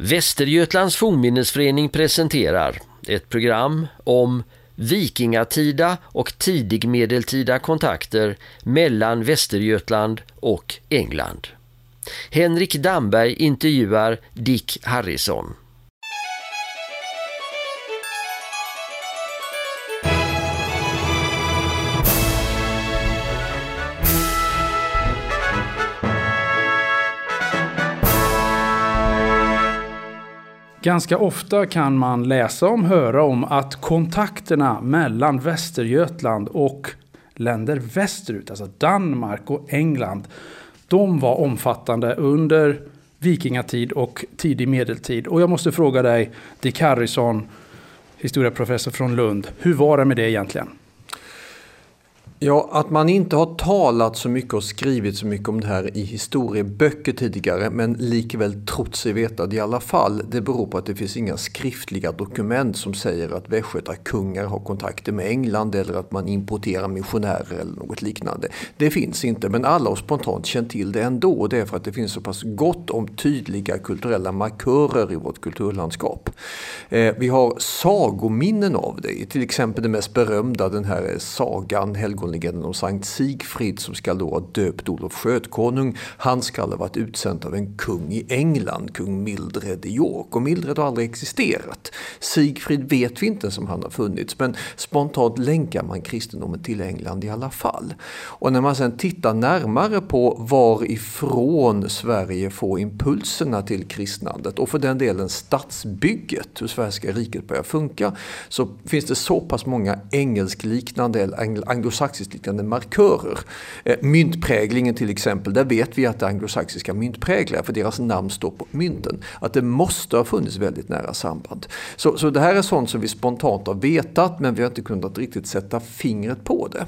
Västergötlands fornminnesförening presenterar ett program om vikingatida och tidigmedeltida kontakter mellan Västergötland och England. Henrik Damberg intervjuar Dick Harrison. Ganska ofta kan man läsa om, höra om att kontakterna mellan Västergötland och länder västerut, alltså Danmark och England, de var omfattande under vikingatid och tidig medeltid. Och jag måste fråga dig, Dick Harrison, historieprofessor från Lund, hur var det med det egentligen? Ja, att man inte har talat så mycket och skrivit så mycket om det här i historieböcker tidigare men likväl trott sig veta det i alla fall. Det beror på att det finns inga skriftliga dokument som säger att västgötakungar har kontakter med England eller att man importerar missionärer eller något liknande. Det finns inte men alla har spontant känt till det ändå och det är för att det finns så pass gott om tydliga kulturella markörer i vårt kulturlandskap. Eh, vi har sagominnen av det, till exempel den mest berömda den här sagan Helgon legenden om Sankt Sigfrid som ska då ha döpt Olof Skötkonung. Han ska ha varit utsänd av en kung i England, kung Mildred i York. Och Mildred har aldrig existerat. Sigfrid vet vi inte som han har funnits men spontant länkar man kristendomen till England i alla fall. Och när man sen tittar närmare på varifrån Sverige får impulserna till kristnandet och för den delen stadsbygget, hur svenska riket börjar funka, så finns det så pass många engelskliknande eller anglosaxiska anglosaxiskliknande markörer. Eh, myntpräglingen till exempel, där vet vi att det är anglosaxiska myntpräglare för deras namn står på mynten. Att det måste ha funnits väldigt nära samband. Så, så det här är sånt som vi spontant har vetat men vi har inte kunnat riktigt sätta fingret på det.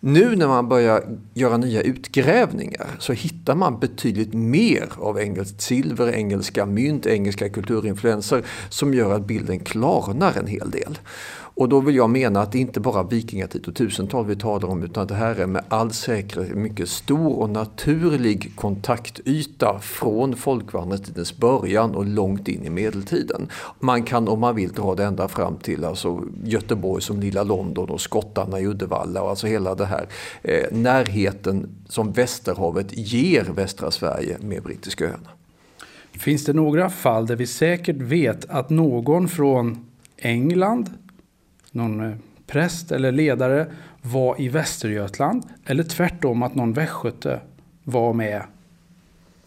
Nu när man börjar göra nya utgrävningar så hittar man betydligt mer av engelskt silver, engelska mynt, engelska kulturinfluenser som gör att bilden klarnar en hel del. Och då vill jag mena att det inte bara är vikingatid och tusental vi talar om utan det här är med all säkerhet en mycket stor och naturlig kontaktyta från folkvandringstidens början och långt in i medeltiden. Man kan om man vill dra det ända fram till alltså Göteborg som lilla London och skottarna i Uddevalla och alltså hela det här eh, närheten som Västerhavet ger västra Sverige med Brittiska öarna. Finns det några fall där vi säkert vet att någon från England någon eh, präst eller ledare var i Västergötland eller tvärtom att någon västgöte var med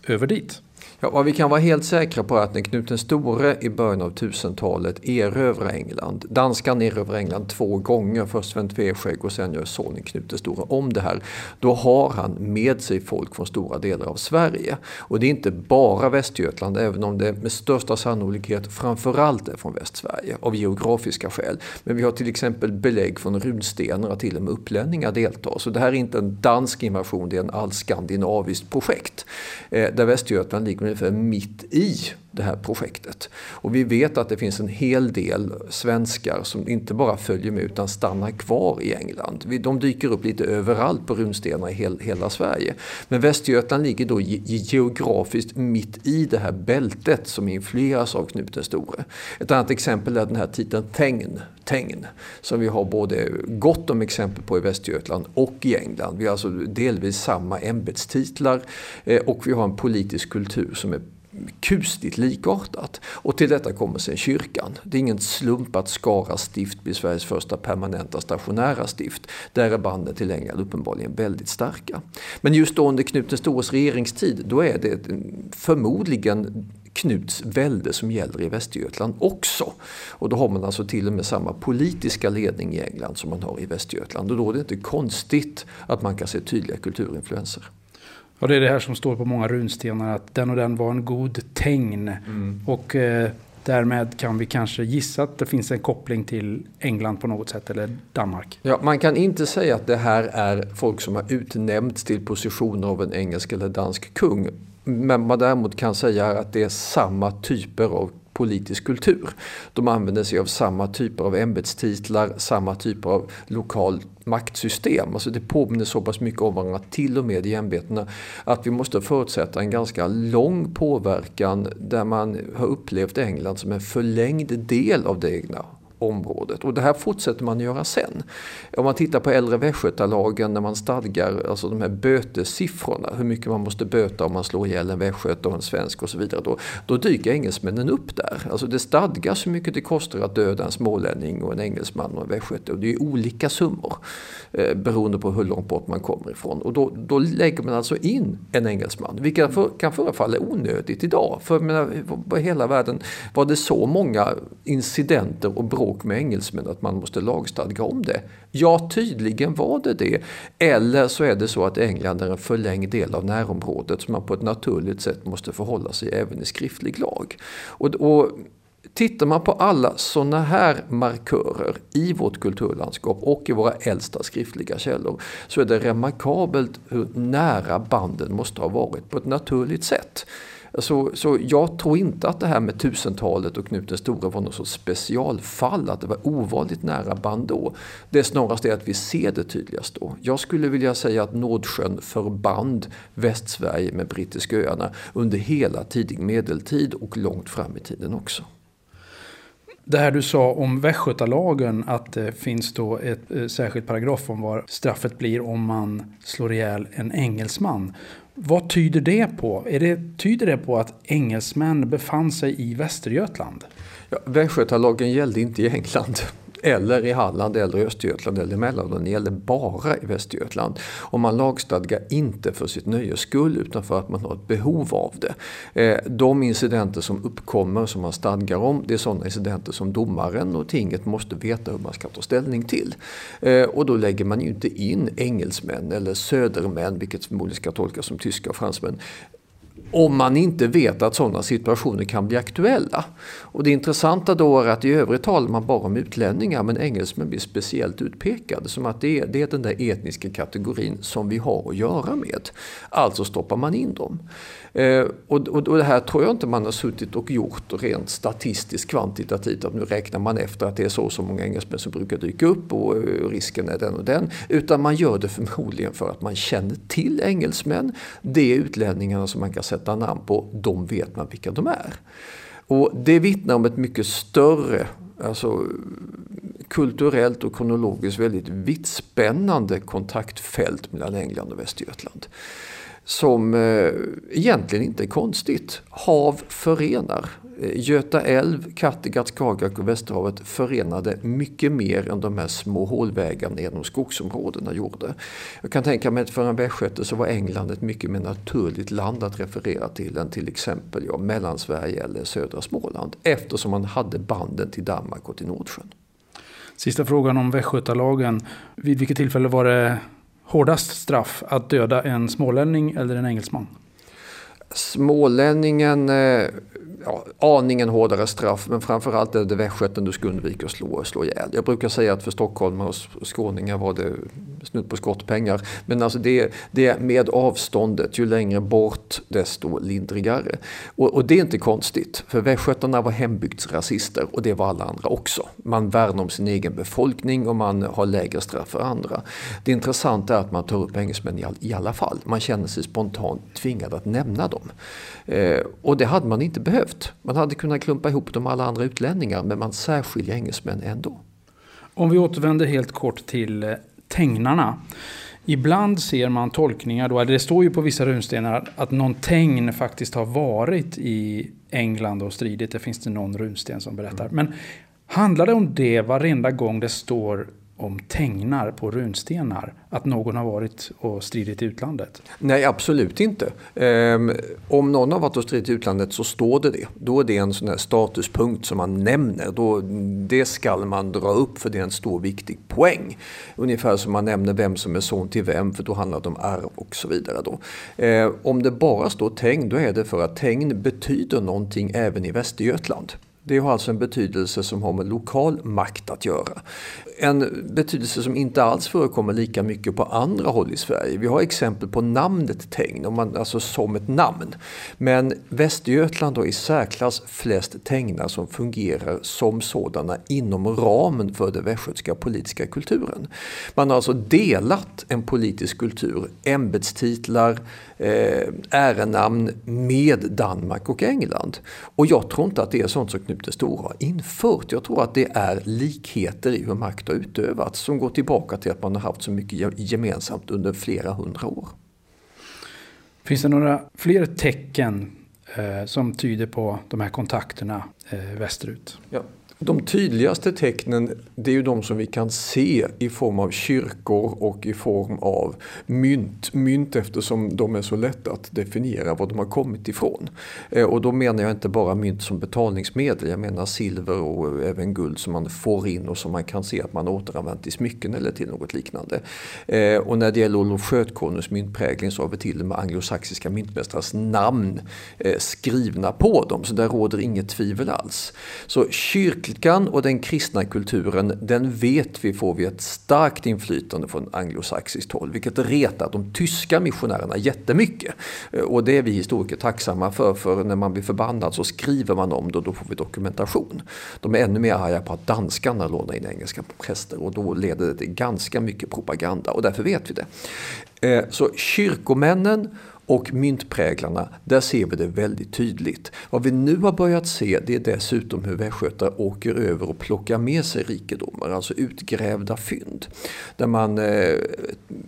över dit. Ja, vad vi kan vara helt säkra på är att när Knut den store i början av 1000-talet erövrar England, danskan erövrar England två gånger, först Sven Tveskägg och sen gör sonen Knut den store om det här. Då har han med sig folk från stora delar av Sverige. Och det är inte bara Västergötland, även om det med största sannolikhet framförallt är från Västsverige av geografiska skäl. Men vi har till exempel belägg från runstenar att till och med upplänningar deltar. Så det här är inte en dansk invasion, det är en allskandinaviskt projekt. Eh, där Västergötland ligger ungefär mitt i det här projektet. Och vi vet att det finns en hel del svenskar som inte bara följer med utan stannar kvar i England. De dyker upp lite överallt på runstenar i hela Sverige. Men Västergötland ligger då geografiskt mitt i det här bältet som influeras av Knut den store. Ett annat exempel är den här titeln Tegn, Tegn som vi har både gott om exempel på i Västergötland och i England. Vi har alltså delvis samma ämbetstitlar eh, och vi har en politisk kultur som är kusligt likartat. Och till detta kommer sen kyrkan. Det är ingen slump att Skara stift blir Sveriges första permanenta stationära stift. Där är banden till England uppenbarligen väldigt starka. Men just då under Knut den stores regeringstid, då är det förmodligen Knuts välde som gäller i Västergötland också. Och då har man alltså till och med samma politiska ledning i England som man har i Västergötland. Och då är det inte konstigt att man kan se tydliga kulturinfluenser. Och det är det här som står på många runstenar att den och den var en god tegn. Mm. Och eh, därmed kan vi kanske gissa att det finns en koppling till England på något sätt eller Danmark. Ja, man kan inte säga att det här är folk som har utnämnts till positioner av en engelsk eller dansk kung. Men man däremot kan säga att det är samma typer av politisk kultur. De använder sig av samma typer av ämbetstitlar, samma typer av lokal maktsystem. Alltså det påminner så pass mycket om varandra, till och med i ämbetena, att vi måste förutsätta en ganska lång påverkan där man har upplevt England som en förlängd del av det egna området. Och det här fortsätter man göra sen. Om man tittar på äldre västgötalagen när man stadgar alltså de här bötessiffrorna, hur mycket man måste böta om man slår ihjäl en västgöte och en svensk och så vidare. Då, då dyker engelsmännen upp där. Alltså det stadgas hur mycket det kostar att döda en smålänning och en engelsman och en västgöte. Och det är olika summor eh, beroende på hur långt bort man kommer ifrån. Och då, då lägger man alltså in en engelsman, vilket för, kan förefalla onödigt idag. För menar, på hela världen var det så många incidenter och bråk bråk med engelsmän att man måste lagstadga om det. Ja, tydligen var det det. Eller så är det så att England är en förlängd del av närområdet som man på ett naturligt sätt måste förhålla sig även i skriftlig lag. Och, och Tittar man på alla sådana här markörer i vårt kulturlandskap och i våra äldsta skriftliga källor så är det remarkabelt hur nära banden måste ha varit på ett naturligt sätt. Så, så jag tror inte att det här med tusentalet och Knut den store var något sorts specialfall, att det var ovanligt nära band då. Det är snarast det att vi ser det tydligast då. Jag skulle vilja säga att Nordsjön förband Västsverige med Brittiska öarna under hela tidig medeltid och långt fram i tiden också. Det här du sa om Västgötalagen, att det finns då ett eh, särskilt paragraf om vad straffet blir om man slår ihjäl en engelsman. Vad tyder det på? Är det, tyder det på att engelsmän befann sig i Västergötland? Ja, Västgötalagen gällde inte i England eller i Halland eller i Östergötland eller i Mälardalen. Det gäller bara i Västergötland. Och man lagstadgar inte för sitt nöjes skull utan för att man har ett behov av det. Eh, de incidenter som uppkommer som man stadgar om det är sådana incidenter som domaren och tinget måste veta hur man ska ta ställning till. Eh, och då lägger man ju inte in engelsmän eller södermän, vilket förmodligen ska tolkas som tyska och fransmän, om man inte vet att sådana situationer kan bli aktuella. Och det intressanta då är att i övrigt talar man bara om utlänningar men engelsmän blir speciellt utpekade som att det är, det är den där etniska kategorin som vi har att göra med. Alltså stoppar man in dem. Eh, och, och, och, det här tror jag inte man har suttit och gjort rent statistiskt kvantitativt att nu räknar man efter att det är så och så många engelsmän som brukar dyka upp och, och risken är den och den. Utan man gör det förmodligen för att man känner till engelsmän. Det är utlänningarna som man kan sätta namn på, de vet man vilka de är. Och det vittnar om ett mycket större alltså, kulturellt och kronologiskt väldigt vittspännande kontaktfält mellan England och Västergötland som eh, egentligen inte är konstigt. Hav förenar. Göta älv, Kattegatt, Skagerrak och Västerhavet förenade mycket mer än de här små hålvägarna genom skogsområdena gjorde. Jag kan tänka mig att för en västgöte så var England ett mycket mer naturligt land att referera till än till exempel ja, Mellansverige eller södra Småland eftersom man hade banden till Danmark och till Nordsjön. Sista frågan om Västgötalagen. Vid vilket tillfälle var det hårdast straff att döda en smålänning eller en engelsman? Smålänningen eh, ja, aningen hårdare straff men framförallt är det västgöten du ska undvika att slå, slå ihjäl. Jag brukar säga att för stockholmare och skåningar var det snudd på skottpengar. Men alltså det, det är med avståndet, ju längre bort desto lindrigare. Och, och det är inte konstigt för västgötarna var hembygdsrasister och det var alla andra också. Man värnar om sin egen befolkning och man har lägre straff för andra. Det intressanta är att man tar upp engelsmän i, all, i alla fall. Man känner sig spontant tvingad att nämna dem. Eh, och det hade man inte behövt. Man hade kunnat klumpa ihop dem med alla andra utlänningar men man särskiljer engelsmän ändå. Om vi återvänder helt kort till eh, tegnarna. Ibland ser man tolkningar, då, det står ju på vissa runstenar att någon tegn faktiskt har varit i England och stridit. Det finns det någon runsten som berättar. Men handlar det om det varenda gång det står om tegnar på runstenar att någon har varit och stridit i utlandet? Nej, absolut inte. Um, om någon har varit och stridit i utlandet så står det det. Då är det en sån här statuspunkt som man nämner. Då, det skall man dra upp för det är en stor viktig poäng. Ungefär som man nämner vem som är son till vem för då handlar det om arv och så vidare. Då. Ehm, om det bara står tegn då är det för att tegn betyder någonting även i Västergötland. Det har alltså en betydelse som har med lokal makt att göra. En betydelse som inte alls förekommer lika mycket på andra håll i Sverige. Vi har exempel på namnet Tegn, om man, alltså som ett namn. Men Västergötland har i särklass flest Tegnar som fungerar som sådana inom ramen för den västgötska politiska kulturen. Man har alltså delat en politisk kultur, ämbetstitlar, eh, ärenamn med Danmark och England. Och jag tror inte att det är sånt som Knut den store har infört. Jag tror att det är likheter i hur makt har utövats som går tillbaka till att man har haft så mycket gemensamt under flera hundra år. Finns det några fler tecken eh, som tyder på de här kontakterna eh, västerut? Ja. De tydligaste tecknen det är ju de som vi kan se i form av kyrkor och i form av mynt. Mynt eftersom de är så lätta att definiera var de har kommit ifrån. Eh, och då menar jag inte bara mynt som betalningsmedel. Jag menar silver och även guld som man får in och som man kan se att man återanvänt i smycken eller till något liknande. Eh, och när det gäller Olof Skötkonungs myntprägling så har vi till och med anglosaxiska myntmästares namn eh, skrivna på dem. Så där råder inget tvivel alls. Så kyrk kyrkan och den kristna kulturen, den vet vi får vi ett starkt inflytande från anglosaxiskt håll, vilket retar de tyska missionärerna jättemycket. Och det är vi historiker tacksamma för, för när man blir förbannad så skriver man om det och då får vi dokumentation. De är ännu mer arga på att danskarna lånar in engelska präster och då leder det till ganska mycket propaganda och därför vet vi det. Eh, så kyrkomännen och myntpräglarna, där ser vi det väldigt tydligt. Vad vi nu har börjat se det är dessutom hur västgötar åker över och plockar med sig rikedomar, alltså utgrävda fynd. Där man eh,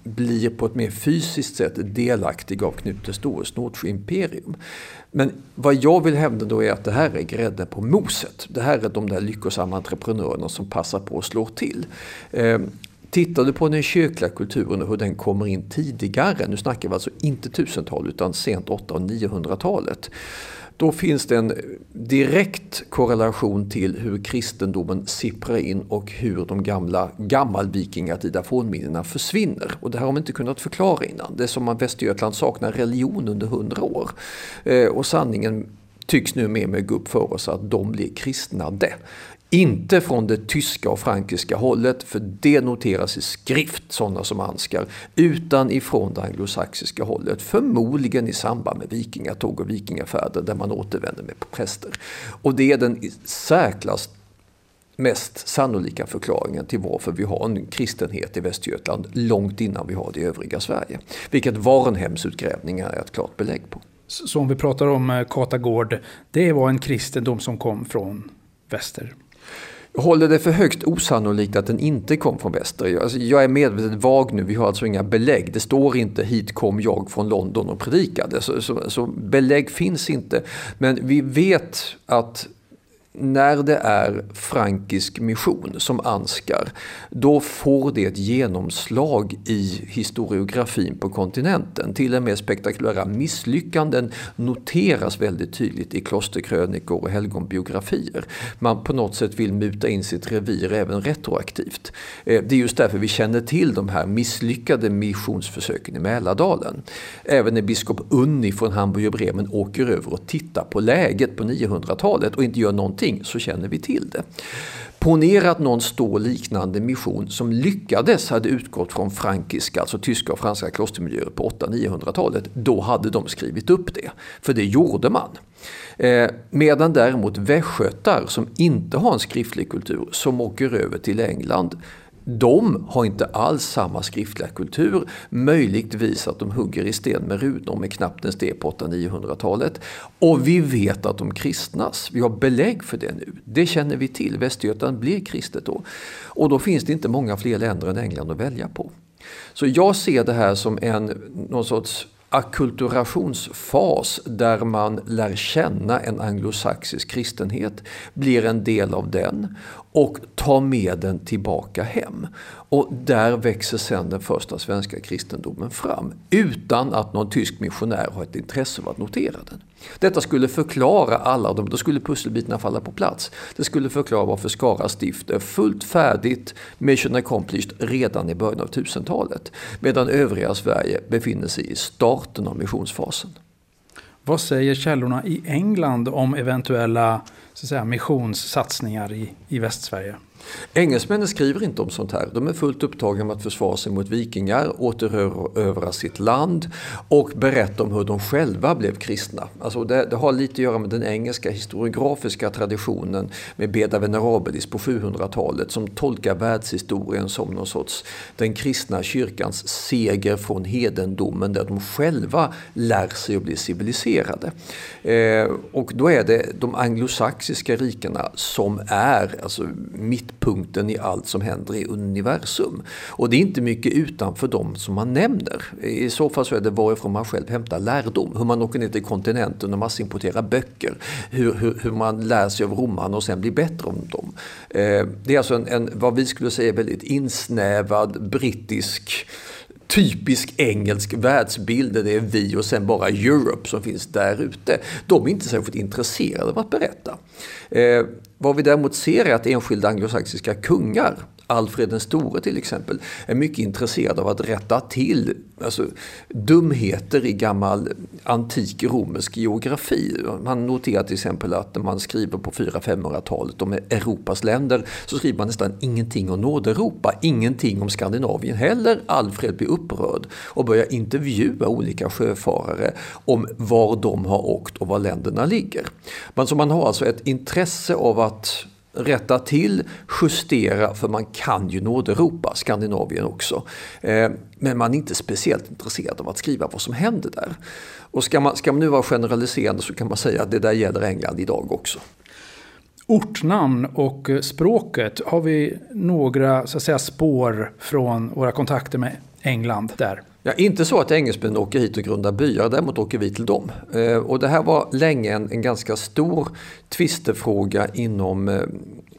blir på ett mer fysiskt sätt delaktig av Knut den stores imperium. Men vad jag vill hävda då är att det här är grädden på moset. Det här är de där lyckosamma entreprenörerna som passar på att slå till. Eh, Tittar du på den kyrkliga kulturen och hur den kommer in tidigare, nu snackar vi alltså inte 1000-tal utan sent 800 och 900-talet. Då finns det en direkt korrelation till hur kristendomen sipprar in och hur de gamla gammalvikingatida fornminnena försvinner. Och det här har man inte kunnat förklara innan. Det är som att Västergötland saknar religion under hundra år. Eh, och sanningen tycks nu mer med gå upp för oss att de blir kristnade. Inte från det tyska och frankiska hållet, för det noteras i skrift, sådana som Ansgar, utan ifrån det anglosaxiska hållet. Förmodligen i samband med vikingatåg och vikingafärder där man återvänder med präster. Och det är den särklass mest sannolika förklaringen till varför vi har en kristenhet i Västergötland långt innan vi har det i övriga Sverige. Vilket Varenhemsutgrävningar är ett klart belägg på. Så om vi pratar om eh, Katagård, det var en kristendom som kom från väster? Håller det för högst osannolikt att den inte kom från väster. Alltså, jag är medvetet vag nu, vi har alltså inga belägg. Det står inte hit kom jag från London och predikade. Så, så, så belägg finns inte. Men vi vet att när det är frankisk mission som Ansgar, då får det ett genomslag i historiografin på kontinenten. Till och med spektakulära misslyckanden noteras väldigt tydligt i klosterkrönikor och helgonbiografier. Man på något sätt vill muta in sitt revir även retroaktivt. Eh, det är just därför vi känner till de här misslyckade missionsförsöken i Mälardalen. Även när biskop Unni från Hamburg och Bremen åker över och tittar på läget på 900-talet och inte gör någonting någonting så känner vi till det. Ponera att någon stor liknande mission som lyckades hade utgått från frankiska, alltså tyska och franska klostermiljöer på 800-900-talet. Då hade de skrivit upp det, för det gjorde man. Eh, medan däremot västgötar som inte har en skriftlig kultur, som åker över till England, de har inte alls samma skriftliga kultur. Möjligtvis att de hugger i sten med runor med knappt en sten på 800-900-talet. Och vi vet att de kristnas. Vi har belägg för det nu. Det känner vi till. Västergötland blir kristet då. Och då finns det inte många fler länder än England att välja på. Så jag ser det här som en någon sorts ackulturationsfas där man lär känna en anglosaxisk kristenhet, blir en del av den och tar med den tillbaka hem. Och där växer sedan den första svenska kristendomen fram utan att någon tysk missionär har ett intresse av att notera den. Detta skulle förklara alla då skulle pusselbitarna falla på plats. Det skulle förklara varför Skara stift är fullt färdigt, mission accomplished, redan i början av 1000-talet. Medan övriga Sverige befinner sig i starten av missionsfasen. Vad säger källorna i England om eventuella så att säga, missionssatsningar i, i Västsverige? Engelsmännen skriver inte om sånt här. De är fullt upptagna med att försvara sig mot vikingar, återerövra sitt land och berätta om hur de själva blev kristna. Alltså det, det, har lite att göra med den engelska historiografiska traditionen med Beda Venerabilis på 700-talet som tolkar världshistorien som någon sorts den kristna kyrkans seger från hedendomen där de själva lär sig att bli civiliserade. Eh, och då är det de anglosaxiska rikena som är alltså, mitt mittpunkten i allt som händer i universum. Och det är inte mycket utanför dem som man nämner. I så fall så är det varifrån man själv hämtar lärdom. Hur man åker ner till kontinenten och massimporterar böcker. Hur, hur, hur man lär sig av romarna och sen blir bättre om dem. Eh, det är alltså en, en, vad vi skulle säga, väldigt insnävad brittisk typisk engelsk världsbild där det är vi och sen bara Europe som finns där ute. De är inte särskilt intresserade av att berätta. Eh, vad vi däremot ser är att enskilda anglosaxiska kungar Alfred den store till exempel är mycket intresserad av att rätta till alltså, dumheter i gammal antik romersk geografi. Man noterar till exempel att när man skriver på 400-500-talet om Europas länder så skriver man nästan ingenting om Nordeuropa, ingenting om Skandinavien heller. Alfred blir upprörd och börjar intervjua olika sjöfarare om var de har åkt och var länderna ligger. Men så man har alltså ett intresse av att rätta till, justera, för man kan ju Nordeuropa, Skandinavien också. Eh, men man är inte speciellt intresserad av att skriva vad som händer där. Och ska man, ska man nu vara generaliserande så kan man säga att det där gäller England idag också. Ortnamn och eh, språket, har vi några så att säga, spår från våra kontakter med England där? Ja, inte så att engelsmännen åker hit och grundar byar, däremot åker vi till dem. Eh, och det här var länge en, en ganska stor tvistefråga inom eh,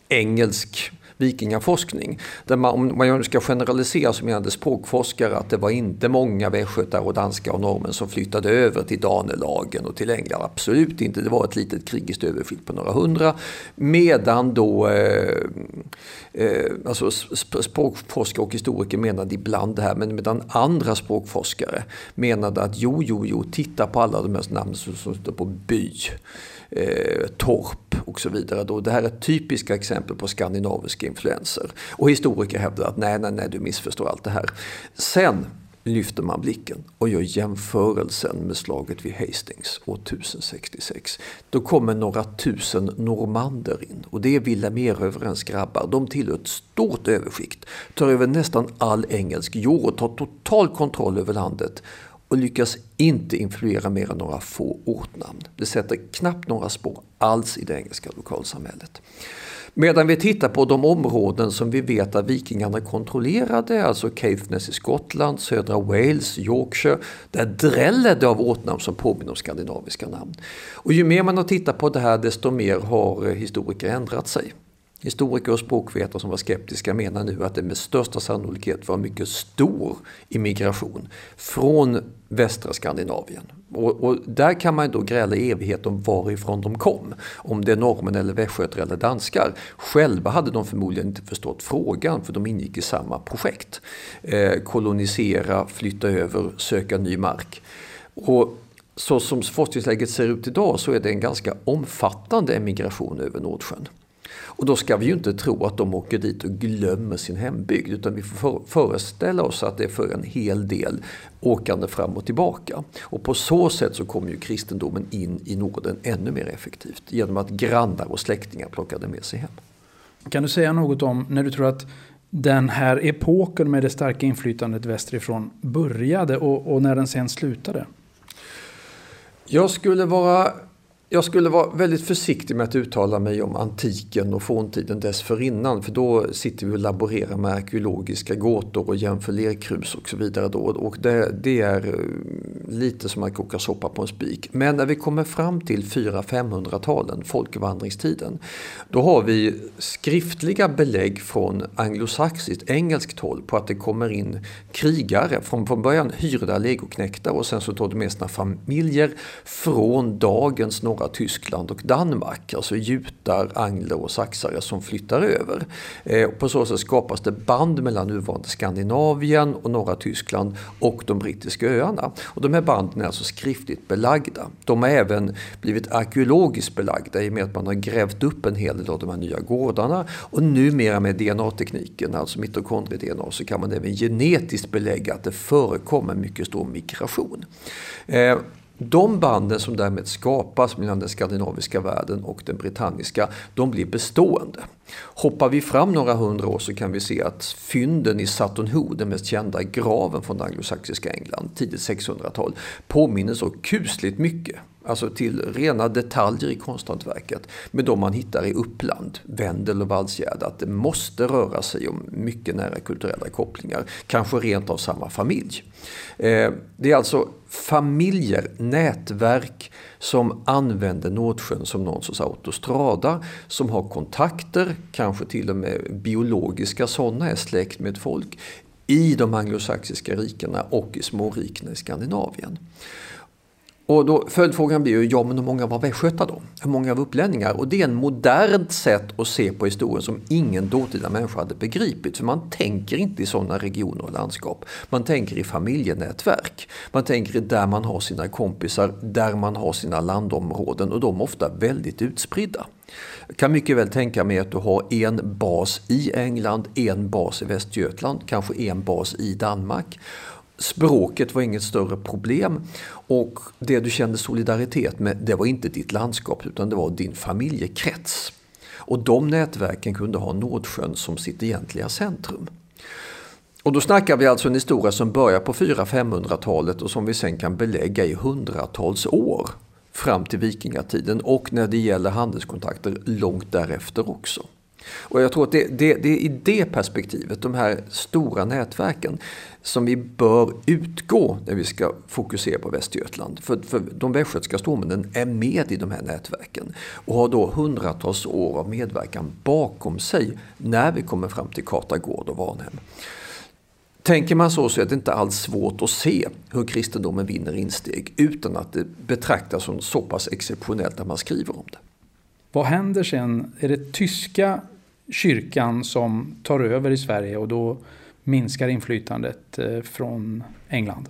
engelsk vikingaforskning. Där man, om man ska generalisera så menade språkforskare att det var inte många västgötar och danskar och norrmän som flyttade över till Danelagen och till England. Absolut inte, det var ett litet krigiskt överflytt på några hundra. Medan då eh, eh, alltså språkforskare och historiker menade ibland det här, men medan andra språkforskare menade att jo, jo, jo, titta på alla de här namnen som står på by eh, torp och så vidare. Då. Det här är typiska exempel på skandinaviska influenser. Och historiker hävdar att nej, nej, nej, du missförstår allt det här. Sen lyfter man blicken och gör jämförelsen med slaget vid Hastings år 1066. Då kommer några tusen normander in och det är Wilhelm Erövrens grabbar. De tillhör ett stort överskikt, tar över nästan all engelsk jord och tar total kontroll över landet och lyckas inte influera mer än några få ortnamn. Det sätter knappt några spår alls i det engelska lokalsamhället. Medan vi tittar på de områden som vi vet att vikingarna kontrollerade, alltså Caithness i Skottland, södra Wales, Yorkshire, där dräller det av ortnamn som påminner om skandinaviska namn. Och ju mer man har tittat på det här desto mer har eh, historiker ändrat sig. Historiker och språkvetare som var skeptiska menar nu att det med största sannolikhet var mycket stor immigration från västra Skandinavien. Och, och, där kan man då gräla i evighet om varifrån de kom. Om det är norrmän eller västgötar eller danskar. Själva hade de förmodligen inte förstått frågan för de ingick i samma projekt. Eh, kolonisera, flytta över, söka ny mark. Och så som forskningsläget ser ut idag så är det en ganska omfattande emigration över Nordsjön. Och då ska vi ju inte tro att de åker dit och glömmer sin hembygd utan vi får föreställa oss att det är för en hel del åkande fram och tillbaka. Och på så sätt så kommer ju kristendomen in i Norden ännu mer effektivt genom att grannar och släktingar plockade med sig hem. Kan du säga något om när du tror att den här epoken med det starka inflytandet västerifrån började och, och när den sen slutade? Jag skulle vara jag skulle vara väldigt försiktig med att uttala mig om antiken och forntiden dessförinnan för då sitter vi och laborerar med arkeologiska gåtor och jämför lerkrus och så vidare. Då. Och det, det är eh, lite som att koka soppa på en spik. Men när vi kommer fram till 400-500-talen, folkvandringstiden, då har vi skriftliga belägg från anglosaxiskt, engelskt håll på att det kommer in krigare, från, från början hyrda legoknektar och sen så tar de med sina familjer från dagens norra norra Tyskland och Danmark. Alltså jutar, angler och saxare som flyttar över. Eh, på så sätt skapas det band mellan nuvarande Skandinavien och norra Tyskland och de brittiska öarna. Och de här banden är alltså skriftligt belagda. De har även blivit arkeologiskt belagda i och med att man har grävt upp en hel del av de här nya gårdarna. Och numera med DNA-tekniken, alltså mitokondrie-DNA, så kan man även genetiskt belägga att det förekommer mycket stor migration. Eh, de banden som därmed skapas mellan den skandinaviska världen och den brittanniska, de blir bestående. Hoppar vi fram några hundra år så kan vi se att fynden i Sutton Hoo, den mest kända graven från det anglosaxiska England, tidigt 600-tal, påminner så kusligt mycket Alltså till rena detaljer i konsthantverket med de man hittar i Uppland, Vendel och Valsgärde. Att det måste röra sig om mycket nära kulturella kopplingar, kanske rent av samma familj. Eh, det är alltså familjer, nätverk som använder Nordsjön som någon sorts autostrada, som har kontakter, kanske till och med biologiska sådana, är släkt med folk, i de anglosaxiska rikena och i smårikena i Skandinavien. Och då, följdfrågan blir ju, ja men hur många var västgötar då? Hur många var upplänningar? Och det är en modernt sätt att se på historien som ingen dåtida människa hade begripit. För man tänker inte i sådana regioner och landskap. Man tänker i familjenätverk. Man tänker i där man har sina kompisar, där man har sina landområden och de är ofta väldigt utspridda. Jag kan mycket väl tänka mig att du har en bas i England, en bas i Västergötland, kanske en bas i Danmark. Språket var inget större problem och det du kände solidaritet med det var inte ditt landskap utan det var din familjekrets. Och de nätverken kunde ha Nordsjön som sitt egentliga centrum. Och då snackar vi alltså en historia som börjar på 400-500-talet och som vi sen kan belägga i hundratals år fram till vikingatiden och när det gäller handelskontakter långt därefter också. Och jag tror att det, det, det, är i det perspektivet, de här stora nätverken, som vi bör utgå när vi ska fokusera på Västergötland. För, för de västgötska stormännen är med i de här nätverken och har då hundratals år av medverkan bakom sig när vi kommer fram till Katagård och Varnhem. Tänker man så så är det inte alls svårt att se hur kristendomen vinner insteg utan att det betraktas som så pass exceptionellt att man skriver om det. Vad händer sen? Är det tyska kyrkan som tar över i Sverige och då minskar inflytandet eh, från England.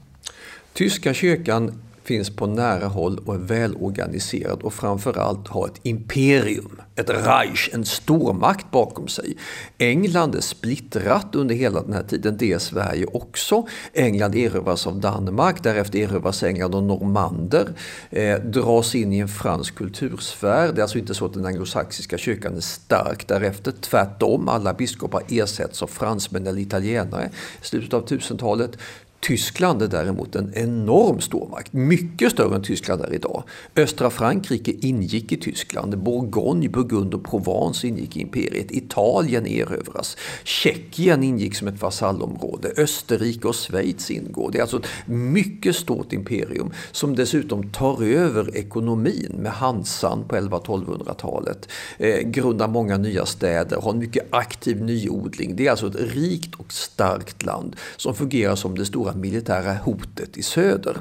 Tyska kyrkan finns på nära håll och är välorganiserad och framförallt har ett imperium, ett Reich, en stormakt bakom sig. England är splittrat under hela den här tiden, det är Sverige också. England erövras av Danmark, därefter erövras England av normander, eh, dras in i en fransk kultursfär. Det är alltså inte så att den anglosaxiska kyrkan är stark därefter, tvärtom. Alla biskopar ersätts av fransmän eller italienare i slutet av 1000-talet. Tyskland är däremot en enorm stormakt, mycket större än Tyskland är idag. Östra Frankrike ingick i Tyskland, Bourgogne, Burgund och Provence ingick i imperiet, Italien erövras, Tjeckien ingick som ett vasallområde, Österrike och Schweiz ingår. Det är alltså ett mycket stort imperium som dessutom tar över ekonomin med Hansan på 11-1200-talet, eh, grundar många nya städer, har en mycket aktiv nyodling. Det är alltså ett rikt och starkt land som fungerar som det stora militära hotet i söder.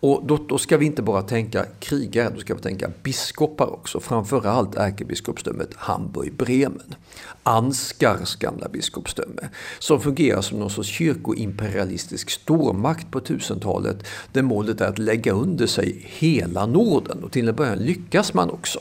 Och då, då, ska vi inte bara tänka krigare, då ska vi tänka biskopar också. Framförallt ärkebiskopsdömet Hamburg-Bremen. Anskars gamla biskopsdöme. Som fungerar som någon sorts kyrkoimperialistisk stormakt på 1000-talet. Där målet är att lägga under sig hela Norden. Och till en början lyckas man också.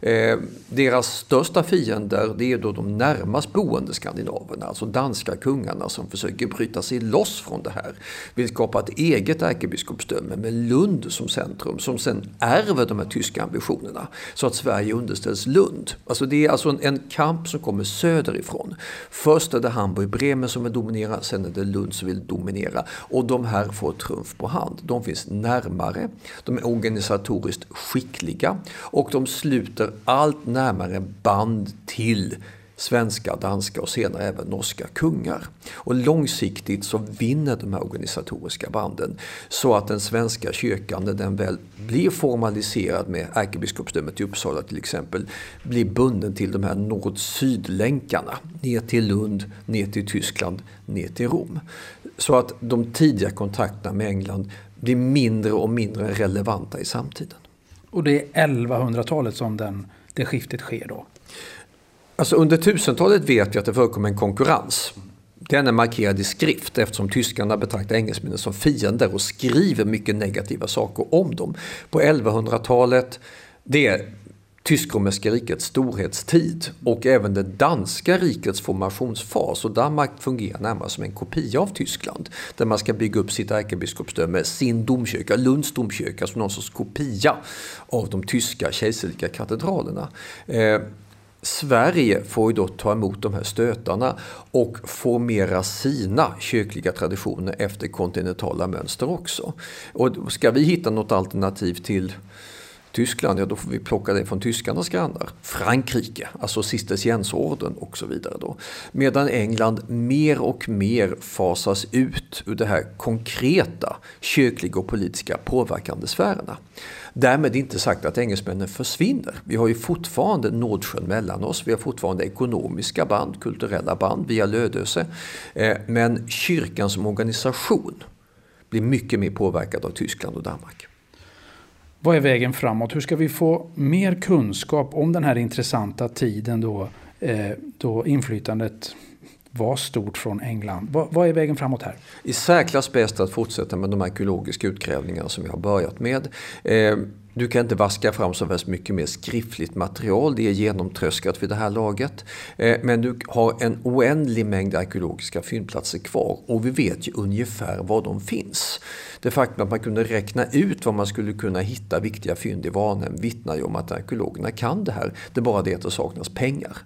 Eh, deras största fiender det är då de närmast boende skandinaverna, alltså danska kungarna som försöker bryta sig loss från det här. Vill skapa ett eget ärkebiskopsdöme med Lund som centrum som sen ärver de här tyska ambitionerna så att Sverige underställs Lund. Alltså det är alltså en, en kamp som kommer söderifrån. Först är det Hamburg-Bremen som vill dominera, sen är det Lund som vill dominera och de här får trumf på hand. De finns närmare, de är organisatoriskt skickliga och de sluter allt närmare band till svenska, danska och senare även norska kungar. Och långsiktigt så vinner de här organisatoriska banden så att den svenska kyrkan, när den väl blir formaliserad med ärkebiskopsdömet i Uppsala till exempel, blir bunden till de här nord-syd-länkarna. Ner till Lund, ner till Tyskland, ner till Rom. Så att de tidiga kontakterna med England blir mindre och mindre relevanta i samtiden. Och det är 1100-talet som den, det skiftet sker då? Alltså under 1000-talet vet vi att det förekommer en konkurrens. Den är markerad i skrift eftersom tyskarna betraktar engelsmännen som fiender och skriver mycket negativa saker om dem. På 1100-talet, det är Tysk-romerska rikets storhetstid och även det danska rikets formationsfas. Och Danmark fungerar närmast som en kopia av Tyskland. Där man ska bygga upp sitt ärkebiskopsdöme, sin domkyrka, Lunds domkyrka, som någon sorts kopia av de tyska kejserliga katedralerna. Eh, Sverige får ju då ta emot de här stötarna och formera sina kyrkliga traditioner efter kontinentala mönster också. Och ska vi hitta något alternativ till Tyskland, ja då får vi plocka det från tyskarnas grannar. Frankrike, alltså Cisterciensorden och så vidare. Då. Medan England mer och mer fasas ut ur de här konkreta kyrkliga och politiska påverkande sfärerna. Därmed inte sagt att engelsmännen försvinner. Vi har ju fortfarande Nordsjön mellan oss. Vi har fortfarande ekonomiska band, kulturella band via Lödöse. Eh, men kyrkan som organisation blir mycket mer påverkad av Tyskland och Danmark. Vad är vägen framåt? Hur ska vi få mer kunskap om den här intressanta tiden då, eh, då inflytandet var stort från England. Vad, vad, är vägen framåt här? I särklass bäst att fortsätta med de arkeologiska utgrävningarna som vi har börjat med. Eh, du kan inte vaska fram så väldigt mycket mer skriftligt material, det är genomtröskat vid det här laget. Eh, men du har en oändlig mängd arkeologiska fyndplatser kvar och vi vet ju ungefär var de finns. Det faktum att man kunde räkna ut var man skulle kunna hitta viktiga fynd i Varnhem vittnar ju om att arkeologerna kan det här. Det är bara det att det saknas pengar.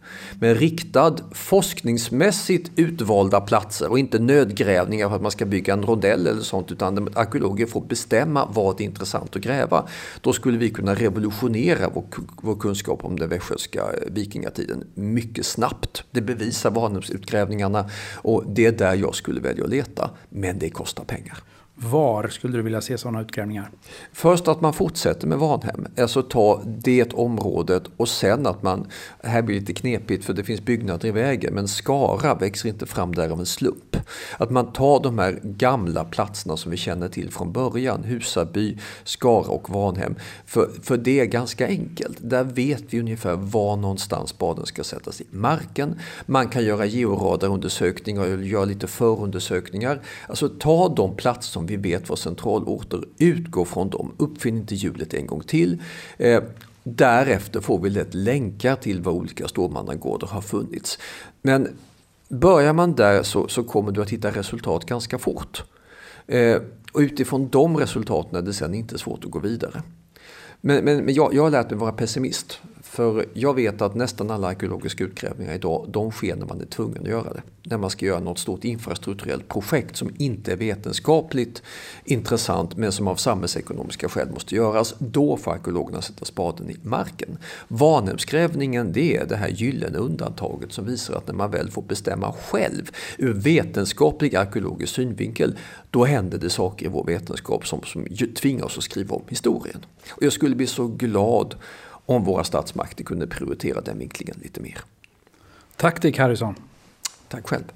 Men riktad forskningsmässigt utvalda platser och inte nödgrävningar för att man ska bygga en rondell eller sånt utan arkeologer får bestämma vad det är intressant att gräva. Då skulle vi kunna revolutionera vår, vår kunskap om den västgötska vikingatiden mycket snabbt. Det bevisar Varnhemsutgrävningarna och det är där jag skulle välja att leta. Men det kostar pengar. Var skulle du vilja se sådana utgrävningar? Först att man fortsätter med Varnhem, alltså ta det området och sen att man, här blir det lite knepigt för det finns byggnader i vägen, men Skara växer inte fram där av en slump. Att man tar de här gamla platserna som vi känner till från början, Husaby, Skara och Varnhem. För, för det är ganska enkelt, där vet vi ungefär var någonstans spaden ska sättas i marken. Man kan göra georadarundersökningar och göra lite förundersökningar. Alltså ta de platser som vi vet var centralorter, utgå från dem, uppfinn inte hjulet en gång till. Eh, därefter får vi lätt länkar till var olika stormannagårdar har funnits. Men börjar man där så, så kommer du att hitta resultat ganska fort. Eh, och utifrån de resultaten är det sen inte svårt att gå vidare. Men, men, men jag, jag har lärt mig vara pessimist. För jag vet att nästan alla arkeologiska utgrävningar idag, de sker när man är tvungen att göra det. När man ska göra något stort infrastrukturellt projekt som inte är vetenskapligt intressant men som av samhällsekonomiska skäl måste göras. Då får arkeologerna sätta spaden i marken. Vanhemsgrävningen det är det här gyllene undantaget som visar att när man väl får bestämma själv ur vetenskaplig arkeologisk synvinkel då händer det saker i vår vetenskap som, som tvingar oss att skriva om historien. Och jag skulle bli så glad om våra statsmakter kunde prioritera den vinklingen lite mer. Tack Dick Harrison. Tack själv.